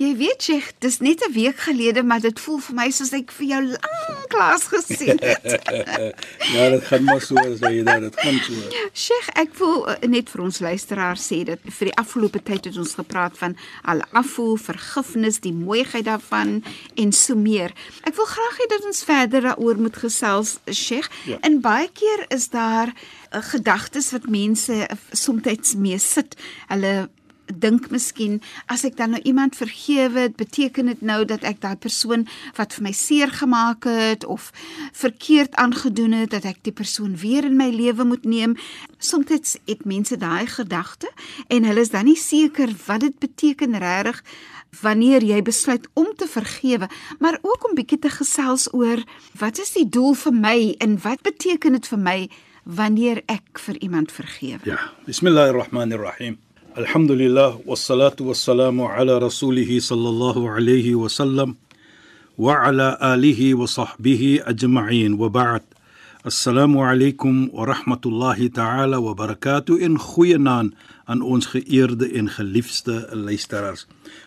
Jy weet Sheikh, dis net 'n week gelede, maar dit voel vir my soos ek vir jou lanklaas gesien het. ja, dit gaan maar so as jy daar, dit gaan so. Sheikh, ek wil uh, net vir ons luisteraars sê dat vir die afgelope tyd het ons gepraat van al-afu, vergifnis, die mooiheid daarvan en so meer. Ek wil graag hê dat ons verder daaroor moet gesels, Sheikh. Ja. En baie keer is daar uh, gedagtes wat mense uh, soms mee sit. Hulle dink miskien as ek dan nou iemand vergewe, beteken dit nou dat ek daai persoon wat vir my seer gemaak het of verkeerd aangedoen het dat ek die persoon weer in my lewe moet neem. Soms het mense daai gedagte en hulle is dan nie seker wat dit beteken regtig wanneer jy besluit om te vergewe, maar ook om bietjie te gesels oor wat is die doel vir my en wat beteken dit vir my wanneer ek vir iemand vergewe. Ja, Elhamdülillah ve salatu ve selamu ala Resulihi sallallahu aleyhi ve sellem ve ala alihi ve sahbihi ecma'in ve ba'd. Assalamu alaykum wa rahmatullahi ta'ala wa barakatuh in goeie naam aan ons geëerde en geliefde luisteraars.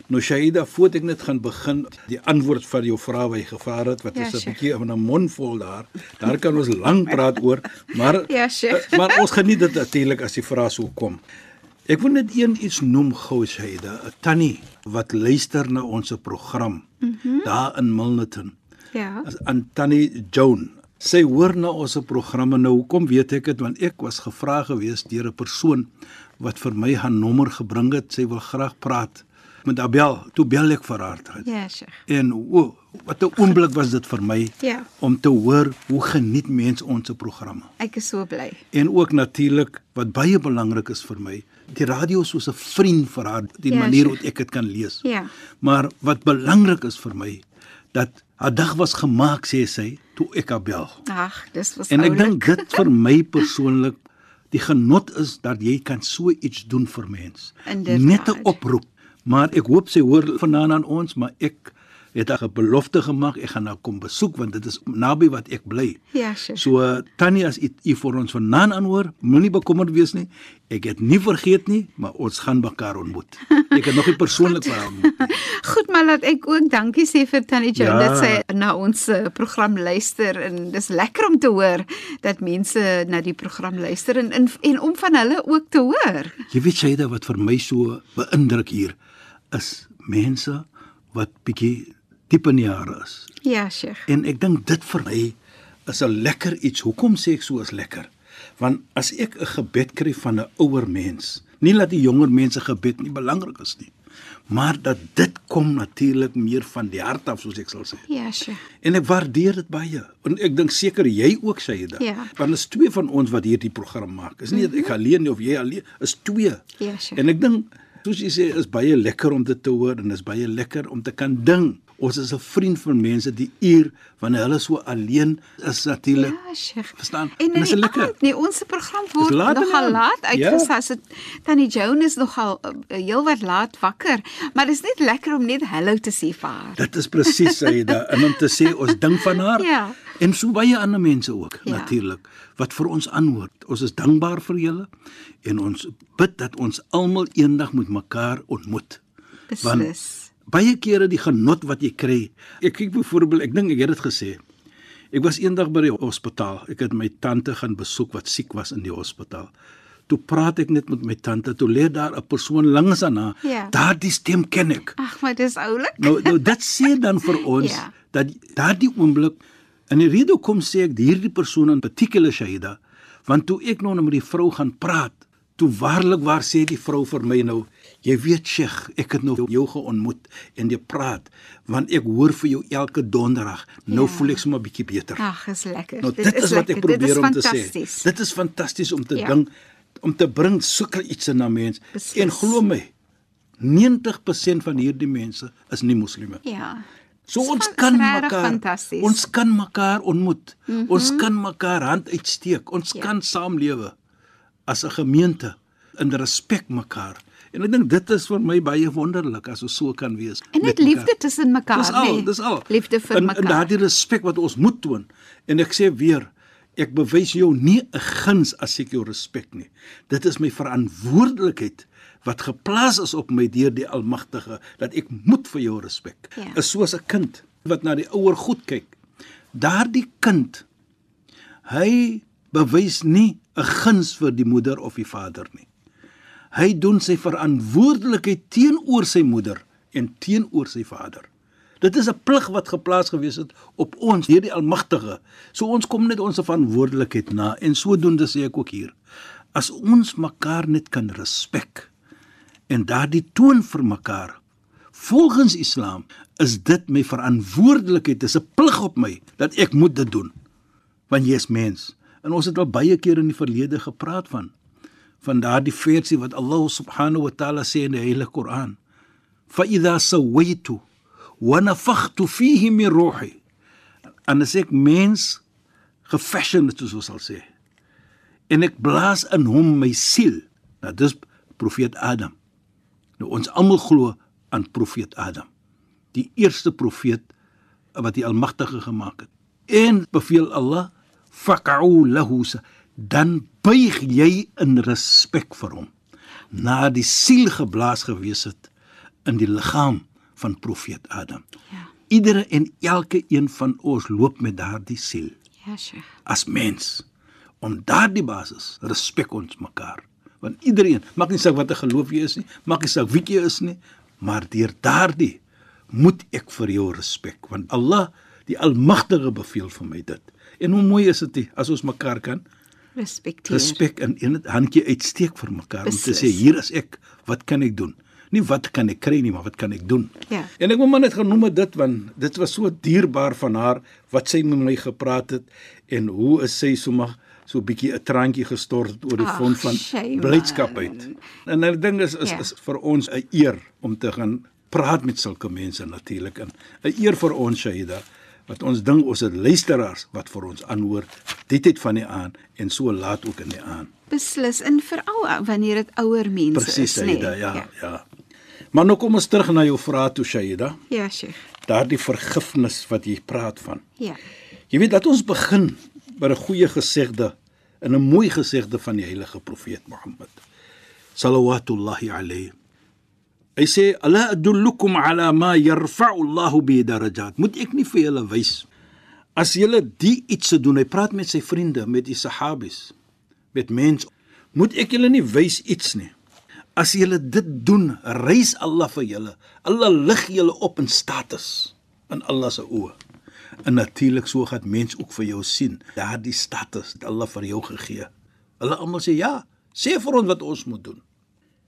Nou Shaida, voordat ek net gaan begin die antwoord van jou vraag wat jy gevra het wat ja, is 'n bietjie in 'n mondvol daar. Daar kan ons lank praat oor, maar ja, sheikh. Eh, maar ons geniet dit natuurlik as die vrae so kom. Ek wil net een iets noem gou Shaida, 'n tannie wat luister na ons program mm -hmm. daar in Milnerton. Ja. Aan tannie Joan. Sy hoor na ons programme nou. Hoekom weet ek dit? Want ek was gevra gewees deur 'n persoon wat vir my haar nommer gebring het. Sy wil graag praat met Abel. Toe bel ek vir haar. Ja, Sheikh. En o, wat 'n oomblik was dit vir my ja. om te hoor hoe geniet mense ons programme. Ek is so bly. En ook natuurlik wat baie belangrik is vir my, die radio soos 'n vriend vir haar, die ja, manier hoe ek dit kan lees. Ja. Maar wat belangrik is vir my dat haar dag was gemaak sê sy toe ek haar bel. Ag, dis was En ek dink dit vir my persoonlik die genot is dat jy kan so iets doen vir mens. Net 'n oproep. Maar ek hoop sy hoor vanaand aan ons, maar ek het 'n belofte gemaak ek gaan nou kom besoek want dit is naby wat ek bly. Ja, sure. So Tannie as u, vir ons vanaand aanhoor, moenie bekommerd wees nie. Ek het nie vergeet nie, maar ons gaan mekaar ontmoet. Ek het nog nie persoonlik vir haar ontmoet nie. Goed, maar laat ek ook dankie sê vir Tannie Jo ja. dat sy na ons eh, program luister en dis lekker om te hoor dat mense na die program luister en en, en om van hulle ook te hoor. Jy weet dat wat vir my so beïndruk hier is mense wat bietjie diep in die jare is. Ja, Sheikh. En ek dink dit vir my is 'n lekker iets. Hoekom sê ek so is lekker? Want as ek 'n gebed kry van 'n ouer mens, nie dat die jonger mense gebed nie belangrik is nie, maar dat dit kom natuurlik meer van die hart af soos ek sal sê. Ja, Sheikh. En ek waardeer dit baie. En ek dink seker jy ook sê dit. Ja. Want is twee van ons wat hierdie program maak. Is nie mm -hmm. ek alleen nie of jy alleen, is twee. Ja, Sheikh. En ek dink soos jy sê is baie lekker om dit te hoor en is baie lekker om te kan ding. Ons is 'n vriend van mense die uur wanneer hulle so alleen is natuurlik. Ja, Sheikh. Verstaan? En, en is lekker. Aand, nee, ons program word laat nogal laat uitgesaai. Ja. Tannie Joan is nogal uh, heelwat laat wakker, maar dit is net lekker om net hallo te sê vir haar. Dit is presies sy da en om te sê ons dink van haar. Ja. En so baie ander mense ook ja. natuurlik wat vir ons antwoord. Ons is dankbaar vir julle en ons bid dat ons almal eendag met mekaar ontmoet. Beslis. Want baie kere die genot wat jy kry. Ek kyk byvoorbeeld, ek dink ek het dit gesê. Ek was eendag by die hospitaal. Ek het my tante gaan besoek wat siek was in die hospitaal. Toe praat ek net met my tante. Toe lê daar 'n persoon langs aan haar. Ja. Daardie stem ken ek. Ag, maar dis oulik. Nou, nou dit sê dan vir ons ja. dat daardie oomblik En die rede hoekom sê ek hierdie persoon in particular Shaida, want toe ek nou met die vrou gaan praat, toe waarlik waar sê die vrou vir my nou, jy weet Sheikh, ek het nou jou geontmoet en jy praat, want ek hoor vir jou elke donderdag. Nou Ja. voel ek sommer 'n bietjie beter. Ag, is lekker. Nou dit, is wat ek lekker. Dit is probeer om te sê. Dit is fantasties om te Ja. dink om te bring sulke iets in na mens. Beslis. En glo my, 90% van hierdie mense is nie moslime. Ja. So ons kan mekaar ons kan mekaar ontmoet. Mm -hmm. Ons kan mekaar hand uitsteek. Ons Ja. kan saamlewe as 'n gemeente in respek mekaar. En ek dink dit is vir my baie wonderlik as ons so kan wees. En net liefde tussen mekaar, Dis al, nee. dis al. Liefde vir en, mekaar. En daardie respek wat ons moet toon. En ek sê weer, ek bewys jou nie 'n guns as ek jou respek nie. Dit is my verantwoordelikheid wat geplaas is op my deur die Almagtige dat ek moet vir jou respek. Ja. Is soos 'n kind wat na die ouer goed kyk. Daardie kind hy bewys nie 'n guns vir die moeder of die vader nie. Hy doen sy verantwoordelikheid teenoor sy moeder en teenoor sy vader. Dit is 'n plig wat geplaas gewees het op ons deur die Almagtige. So ons kom net ons verantwoordelikheid na en sodoende sê ek ook hier. As ons mekaar net kan respek en daardie toon vir mekaar volgens Islam is dit my verantwoordelikheid, dis 'n plig op my dat ek moet dit doen. Want jy is mens. En ons het al baie keer in die verlede gepraat van van daardie versie wat Allah subhanahu wa ta'ala sê in die Heilige Koran. Fa idha sawaitu wa nafakhtu fihi min ruhi. En as ek mens gefashion het soos ons sal sê. En ek blaas in hom my siel. Nou dis profeet Adam. Nou ons almal glo aan profeet Adam. Die eerste profeet wat die Almagtige gemaak het. En beveel Allah faq'u lahu dan buig jy in respek vir hom na die siel geblaas gewees het in die liggaam van profeet Adam. Ja. Iedere en elke een van ons loop met daardie siel Ja, Sheikh. as mens. Om daardie basis respek ons mekaar. Want iedereen, maak nie saak wat 'n geloof jy is nie, maak nie saak wie jy is nie, maar deur daardie moet ek vir jou respek, want Allah, die Almagtige beveel vir my dit. En hoe mooi is dit as ons mekaar kan Respekteer. respek in een handjie uitsteek vir mekaar om te Beslis. sê hier is ek, wat kan ek doen? Nie wat kan ek kry nie, maar wat kan ek doen? Ja. En ek wil maar net genoem dit want dit was so dierbaar van haar wat sy met my gepraat het en hoe is sy sommer so 'n bietjie 'n traantjie gestort oor die Ag, fond van blydskap uit. En die ding is is, Ja. is vir ons 'n eer om te gaan praat met sulke mense natuurlik en 'n eer vir ons Shahida wat ons ding ons het luisteraars wat vir ons aanhoor die tyd van die aan en so laat ook in die aan. Beslis en veral wanneer dit ouer mense Presies is, nee. Shahida, ja, ja, ja. Maar nou kom ons terug na jou vraag toe Shahida. Ja, Sheikh. Daardie vergifnis wat jy praat van. Ja. Jy weet dat ons begin by 'n goeie gesegde en 'n mooi gesegde van die heilige profeet Mohammed sallallahu alayhi. Hy sê ala adullukum ala ma yarfa'u Allahu bi darajat. Moet ek nie vir julle wys as julle die iets se doen. Hy praat met sy vriende, met die sahabis, met mense. Moet ek julle nie wys iets nie. As julle dit doen, reis Allah vir julle. Allah lig julle op in status in Allah se oë. En natuurlik so gaan mens ook vir jou sien daardie status wat Allah vir jou gegee. Hulle almal sê ja, sê vir ons wat ons moet doen.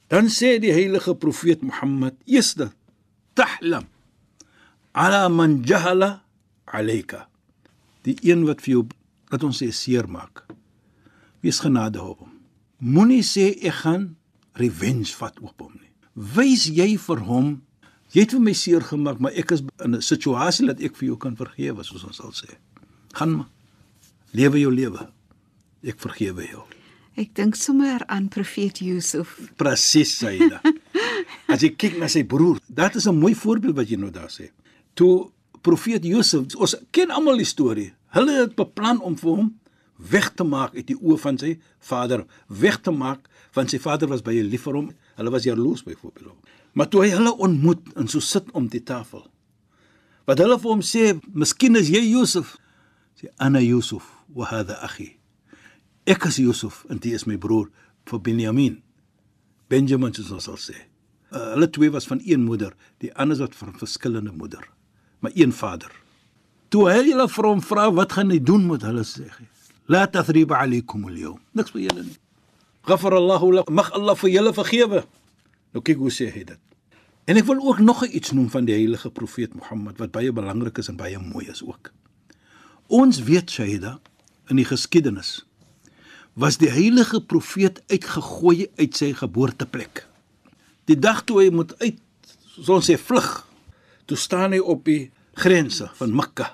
Dan sê die heilige profeet Mohammed: "Eerste, tahlam ala man jahala alayka." Die een wat vir jou dat ons sê seermaak. Wees genade op hom. Moenie sê ek gaan revenge vat op hom nie. Wys jy vir hom jy het vir my seer gemaak, maar ek is in 'n situasie dat ek vir jou kan vergewe, soos ons sal sê. Gaan maar. Lewe jou lewe. Ek vergewe jou. Ek dink sommer aan profeet Yusuf. Presies, Saida. As jy kyk na sy broer, dit is 'n mooi voorbeeld wat jy nou daar sê. Toe profeet Josef, ons ken almal die storie. Hulle het beplan om vir hom weg te maak uit die oë van sy vader, weg te maak want sy vader was baie lief vir hom. Hulle was jaloers byvoorbeeld. Maar toe hy hulle ontmoet en so sit om die tafel. Wat hulle vir hom sê, "Miskien is jy Josef." Sê, "Ana Yusuf wa hadha akhi." Ek is Josef en dit is my broer vir Benjamin. Benjamin soos ons sal sê. Uh, hulle twee was van een moeder, die ander was van verskillende moeder, maar een vader. Toe hy hulle vir hom vra wat gaan hy doen met hulle sê hy: La tathriba alaykum al-yawm. Niks vir julle nie. Ghafarallahu lakum. Mag Allah vir julle vergewe. Nou kyk hoe sê hy dit. En ek wil ook nog iets noem van die heilige profeet Mohammed wat baie belangrik is en baie mooi is ook. Ons weet Shaida in die geskiedenis was die heilige profeet uitgegooi uit sy geboorteplek. Die dag toe hy moet uit ons sê vlug, toe staan hy op die grense van Mekka.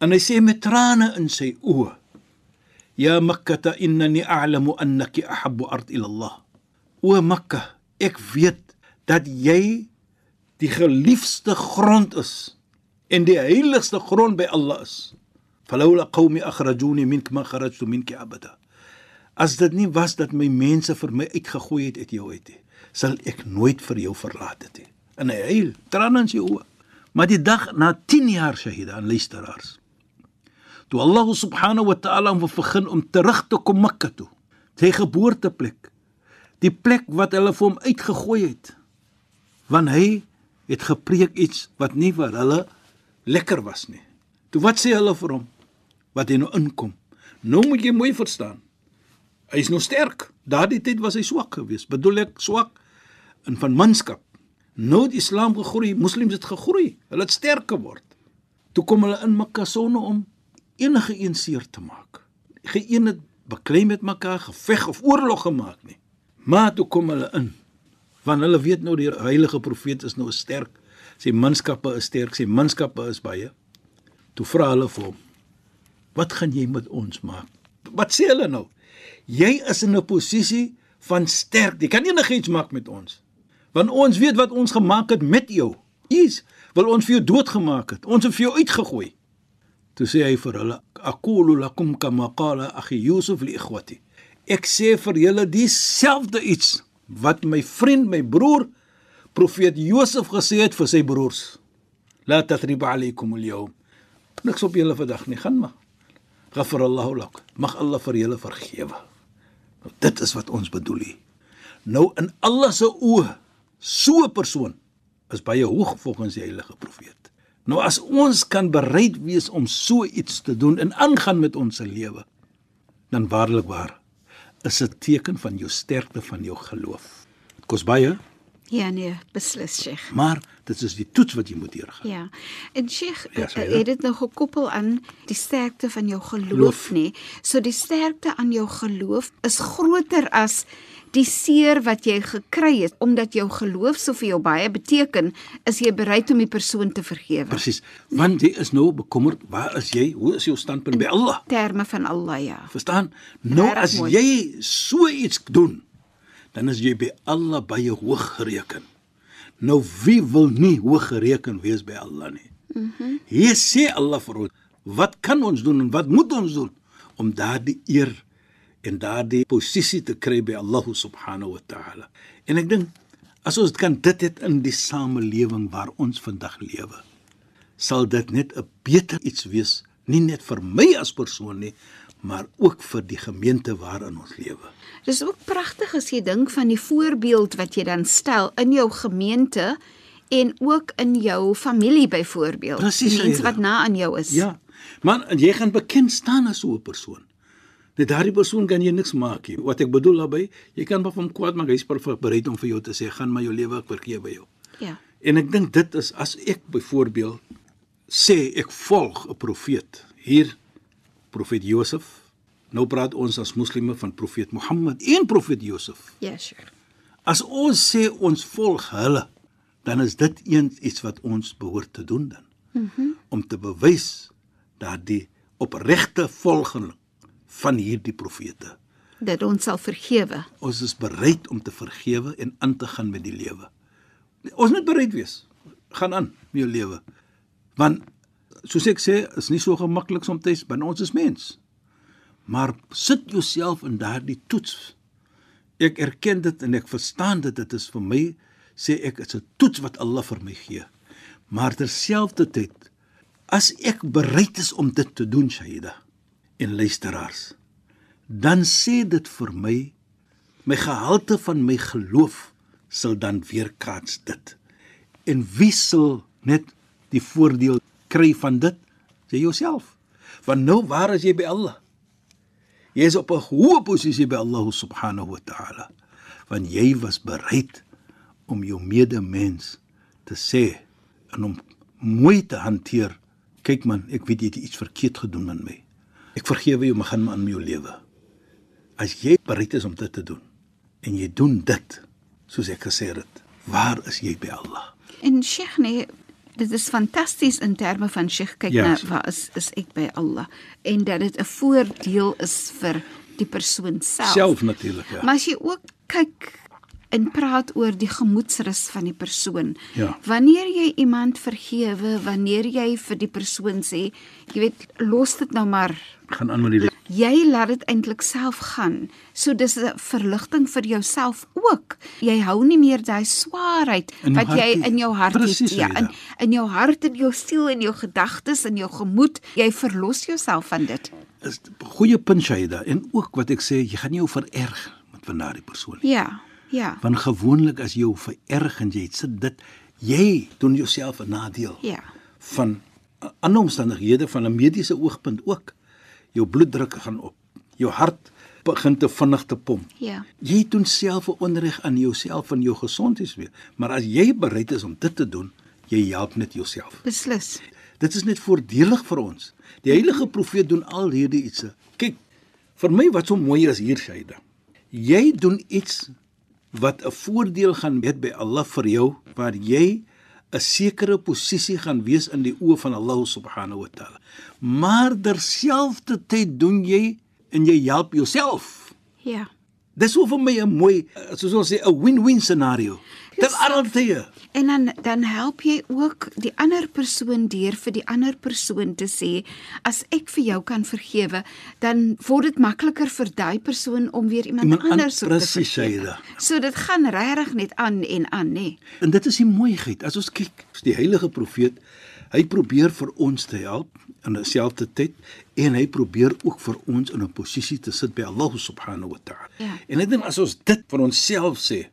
En hy sê met trane in sy oë: "Ya Makkah, innani a'lamu annaki ahabbu ard ila Allah." O Mekka, ek weet dat jy die geliefde grond is en die heiligste grond by Allah is. Falawla qaumi akhrajuni mink ma kharajtu minki abada. As dit nie was dat my mense vir my uitgegooi het uit jou uit nie, sal ek nooit vir jou verlaat het nie. En hy huil, trane in sy oë. Maar die dag na 10 jaar shahida aan luisteraars. Toe Allah subhanahu wa ta'ala hom begin om terug te kom Mekka toe, sy geboorteplek, die plek wat hulle vir hom uitgegooi het. Want hy het gepreek iets wat nie vir hulle lekker was nie. Toe wat sê hulle vir hom? Wat hy nou inkom. Nou moet jy mooi verstaan. Hy is nou sterk. Daardie tyd was hy swak geweest. Bedoel ek swak in van manskap. Nou het Islam gegroei, moslems het gegroei. Hulle het sterk geword. Toe kom hulle in Mekka sonne om enige een seer te maak. Geen het beklei met mekaar geveg of oorlog gemaak nie. Maar toe kom hulle in want hulle weet nou die heilige profeet is nou sterk. Sy manskappe is sterk, sy manskappe is baie. Toe vra hulle vir hom: "Wat gaan jy met ons maak?" Wat sê hulle nou? Jy is in 'n posisie van sterk. Jy kan enigiets maak met ons. Want ons weet wat ons gemaak het met jou. Is wil ons vir jou doodgemaak het. Ons het vir jou uitgegooi. Toe sê hy vir hulle: "Aqulu lakum kama qala akhi Yusuf li ikhwati." Ek sê vir julle dieselfde iets wat my vriend, my broer profeet Josef gesê het vir sy broers. La tathriba alaykum al-yawm. Niks op julle vandag nie, gaan maar. Ghafar Allahu lak. Mag Allah vir julle vergewe. Nou dit is wat ons bedoel hier. Nou in Allah se oë, so 'n persoon is baie hoog volgens die heilige profeet. Nou as ons kan bereid wees om so iets te doen en aangaan met ons se lewe, dan waarlik waar is 'n teken van jou sterkte van jou geloof. Dit kos baie, Ja nee, beslis Sheikh. maar dit is die toets wat jy moet deurgaan. Ja. En Sheikh, Ja, ja, sê jy. het dit nou gekoppel aan die sterkte van jou geloof, Geloof. nê? So die sterkte aan jou geloof is groter as die seer wat jy gekry het omdat jou geloof so vir jou baie beteken, is jy bereid om die persoon te vergewe. Presies. Want jy is nou bekommerd, waar is jy? Hoe is jou standpunt by Allah? Terme van Allah ja. Verstaan? Nou Erg as mooi. jy so iets doen, dan is jy by Allah baie hoog gereken. Nou wie wil nie hoog gereken wees by Allah nie? Mhm. Mm Hier sê Allah vir ons, wat kan ons doen en wat moet ons doen om daardie eer en daardie posisie te kry by Allah subhanahu wa ta'ala. En ek dink as ons kan dit het in die samelewing waar ons vandag lewe, sal dit net 'n beter iets wees, nie net vir my as persoon nie, maar ook vir die gemeente waarin ons lewe. Dis ook pragtig as jy dink van die voorbeeld wat jy dan stel in jou gemeente en ook in jou familie byvoorbeeld. Presies, mense wat na aan jou is. Ja. Maar jy gaan bekend staan as so 'n persoon. Net daardie persoon kan jy niks maak nie. Wat ek bedoel daarby, jy kan maar van hom kwaad maak, hy's bereid om vir jou te sê, "Gaan maar jou lewe ek vergewe jou." Ja. En ek dink dit is as ek byvoorbeeld sê ek volg 'n profeet. Hier profeet Josef. Nou praat ons as moslime van profeet Mohammed en profeet Josef. Ja, sure. As ons sê ons volg hulle, dan is dit eens iets wat ons behoort te doen dan. Mhm. Mm om te bewys dat die opregte volgeling van hierdie profete. Dat ons sal vergewe. Ons is bereid om te vergewe en aan te gaan met die lewe. Ons moet bereid wees. Gaan aan met jou lewe. Want soos ek sê, is nie so gemaklik soms binne ons is mens. Maar sit jouself in daardie toets. Ek erken dit en ek verstaan dit dit is vir my sê ek is 'n toets wat Allah vir my gee. Maar terselfdertyd as ek bereid is om dit te doen, Shaida en luisteraars, dan sê dit vir my my gehalte van my geloof sal dan weerkaats dit. En wie sal net die voordeel kry van dit? Jy jouself. Want nou waar is jy by Allah? Jy is op 'n hoë posisie by Allah subhanahu wa ta'ala. Want jy was bereid om jou medemens te sê en om mooi te hanteer. Kyk man, ek weet jy het iets verkeerd gedoen met my. Ek vergewe jou, maar aan met jou lewe. As jy bereid is om dit te doen en jy doen dit soos ek gesê het, waar is jy by Allah? En Sheikh nee, dit is fantasties in terme van Sheikh kyk Ja, na Sheikh. waar is is ek by Allah en dat dit 'n voordeel is vir die persoon self. Self natuurlik, ja. Maar as jy ook kyk en praat oor die gemoedsrus van die persoon. Ja. Wanneer jy iemand vergewe, wanneer jy vir die persoon sê, jy weet, los dit nou maar. gaan aan met die lewe. Jy laat dit eintlik self gaan. So dis 'n verligting vir jouself ook. Jy hou nie meer daai swaarheid wat jy in jou hart het. Presies, Ja, in in jou hart en jou siel en jou gedagtes en jou gemoed, jy verlos jouself van dit. Is 'n goeie punt Shaida en ook wat ek sê, jy gaan nie jou vererg met van daardie persoon nie. Ja. Ja. Want gewoonlik as jy vererg en jy sit dit, jy doen jouself 'n nadeel. Ja. van ander omstandighede van 'n mediese oogpunt ook. Jou bloeddruk gaan op. Jou hart begin te vinnig te pomp. Ja. Jy doen self 'n onreg aan jouself en jou gesondheid weer. Maar as jy bereid is om dit te doen, jy help net jouself. Beslis. Dit is net voordelig vir ons. Die heilige profeet doen al hierdie ietsie. Kyk, vir my wat so mooi is hier Shaida. Jy doen iets wat 'n voordeel gaan hê by Allah vir jou waar jy 'n sekere posisie gaan wees in die oë van Allah subhanahu wa taala. Maar terselfdertyd doen jy en jy help jouself. Ja. Dis so vir my 'n mooi soos ons sê 'n win-win scenario. Dit Dis- altyd. En dan dan help jy ook die ander persoon deur vir die ander persoon te sê as ek vir jou kan vergewe, dan word dit makliker vir daai persoon om weer iemand, Iemand an- anders te presies, vergewe. Shaida. So dit gaan regtig net aan en aan, nê. En dit is die mooiheid. As ons kyk, die heilige profeet, hy probeer vir ons te help in dieselfde tyd en hy probeer ook vir ons in 'n posisie te sit by Allah subhanahu wa ta'ala. Ja. En ek dink as ons dit vir onsself sê,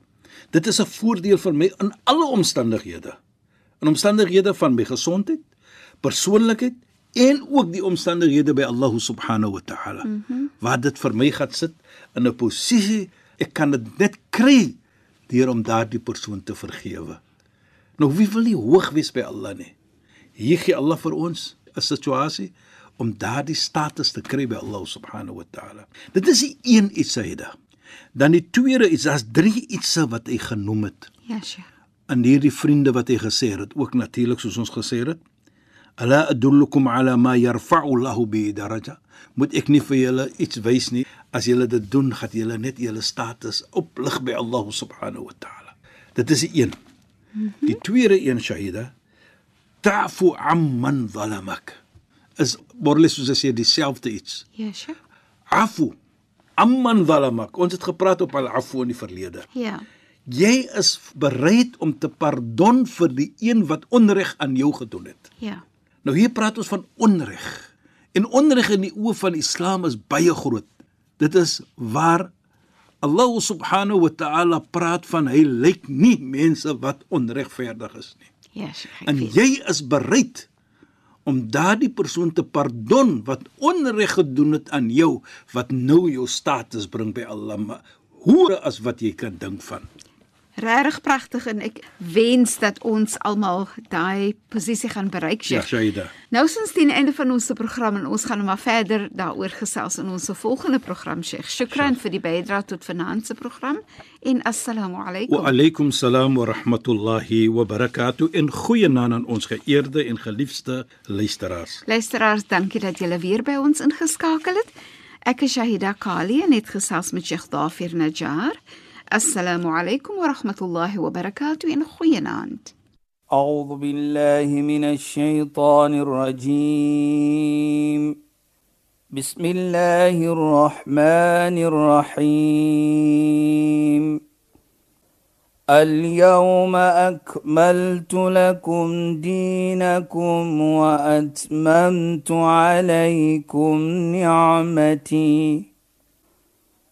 dit is 'n voordeel vir my in alle omstandighede. In omstandighede van my gesondheid, persoonlikheid en ook die omstandighede by Allah subhanahu wa ta'ala. Mm -hmm. Waar dit vir my gaan sit in 'n posisie ek kan dit net kry deur om daardie persoon te vergewe. Nou wie wil nie hoog wees by Allah nie? Hier gee Allah vir ons 'n situasie om daardie status te kry by Allah subhanahu wa ta'ala. Dit is die een iets hyde. Dan die tweede iets, daar's drie ietsse wat hy genoem het Ja, sja. aan hierdie vriende wat hy gesê het, ook natuurlik soos ons gesê het. Ala adullukum ala ma yarfa'u Allahu bi daraja. Moet ek nie vir julle iets wys nie. As julle dit doen, gaan julle net julle status oplig by Allah subhanahu wa ta'ala. Dit is die een. Die tweede een shahida ta'fu amman zalamak. Is borrel soos as jy dieselfde iets. Ja, sja. Afu amman zalamak. Ons het gepraat op al-afu in die verlede. Ja. Jy is bereid om te pardon vir die een wat onreg aan jou gedoen het. Ja. Nou hier praat ons van onreg. En onreg in die oë van Islam is baie groot. Dit is waar Allah subhanahu wa ta'ala praat van hy lyk nie mense wat onregverdig is nie. Ja, sja. ek En weet. jy is bereid om daardie persoon te pardon wat onreg gedoen het aan jou wat nou jou status bring by Allah hoe as wat jy kan dink van. Regtig pragtig en ek wens dat ons almal daai posisie gaan bereik, Ja, Sheikh. Shaida. Nou teen die einde van ons program en ons gaan nou maar verder daaroor gesels in ons volgende program, Sheikh. Shukran vir die bydrae tot vanaand se program en assalamu alaykum. Wa alaykum salaam wa rahmatullahi wa barakatuh en goeienaand aan ons geëerde en geliefde luisteraars. Luisteraars, dankie dat julle weer by ons ingeskakel het. Ek is Shahida Kali en het gesels met Sheikh Dafir Najjar. Alaykum wa rahmatullahi wa barakatuh en goeienaand. أعوذ بالله من الشيطان الرجيم. بسم الله الرحمن الرحيم. اليوم أكملت لكم دينكم وأتممت عليكم نعمتي.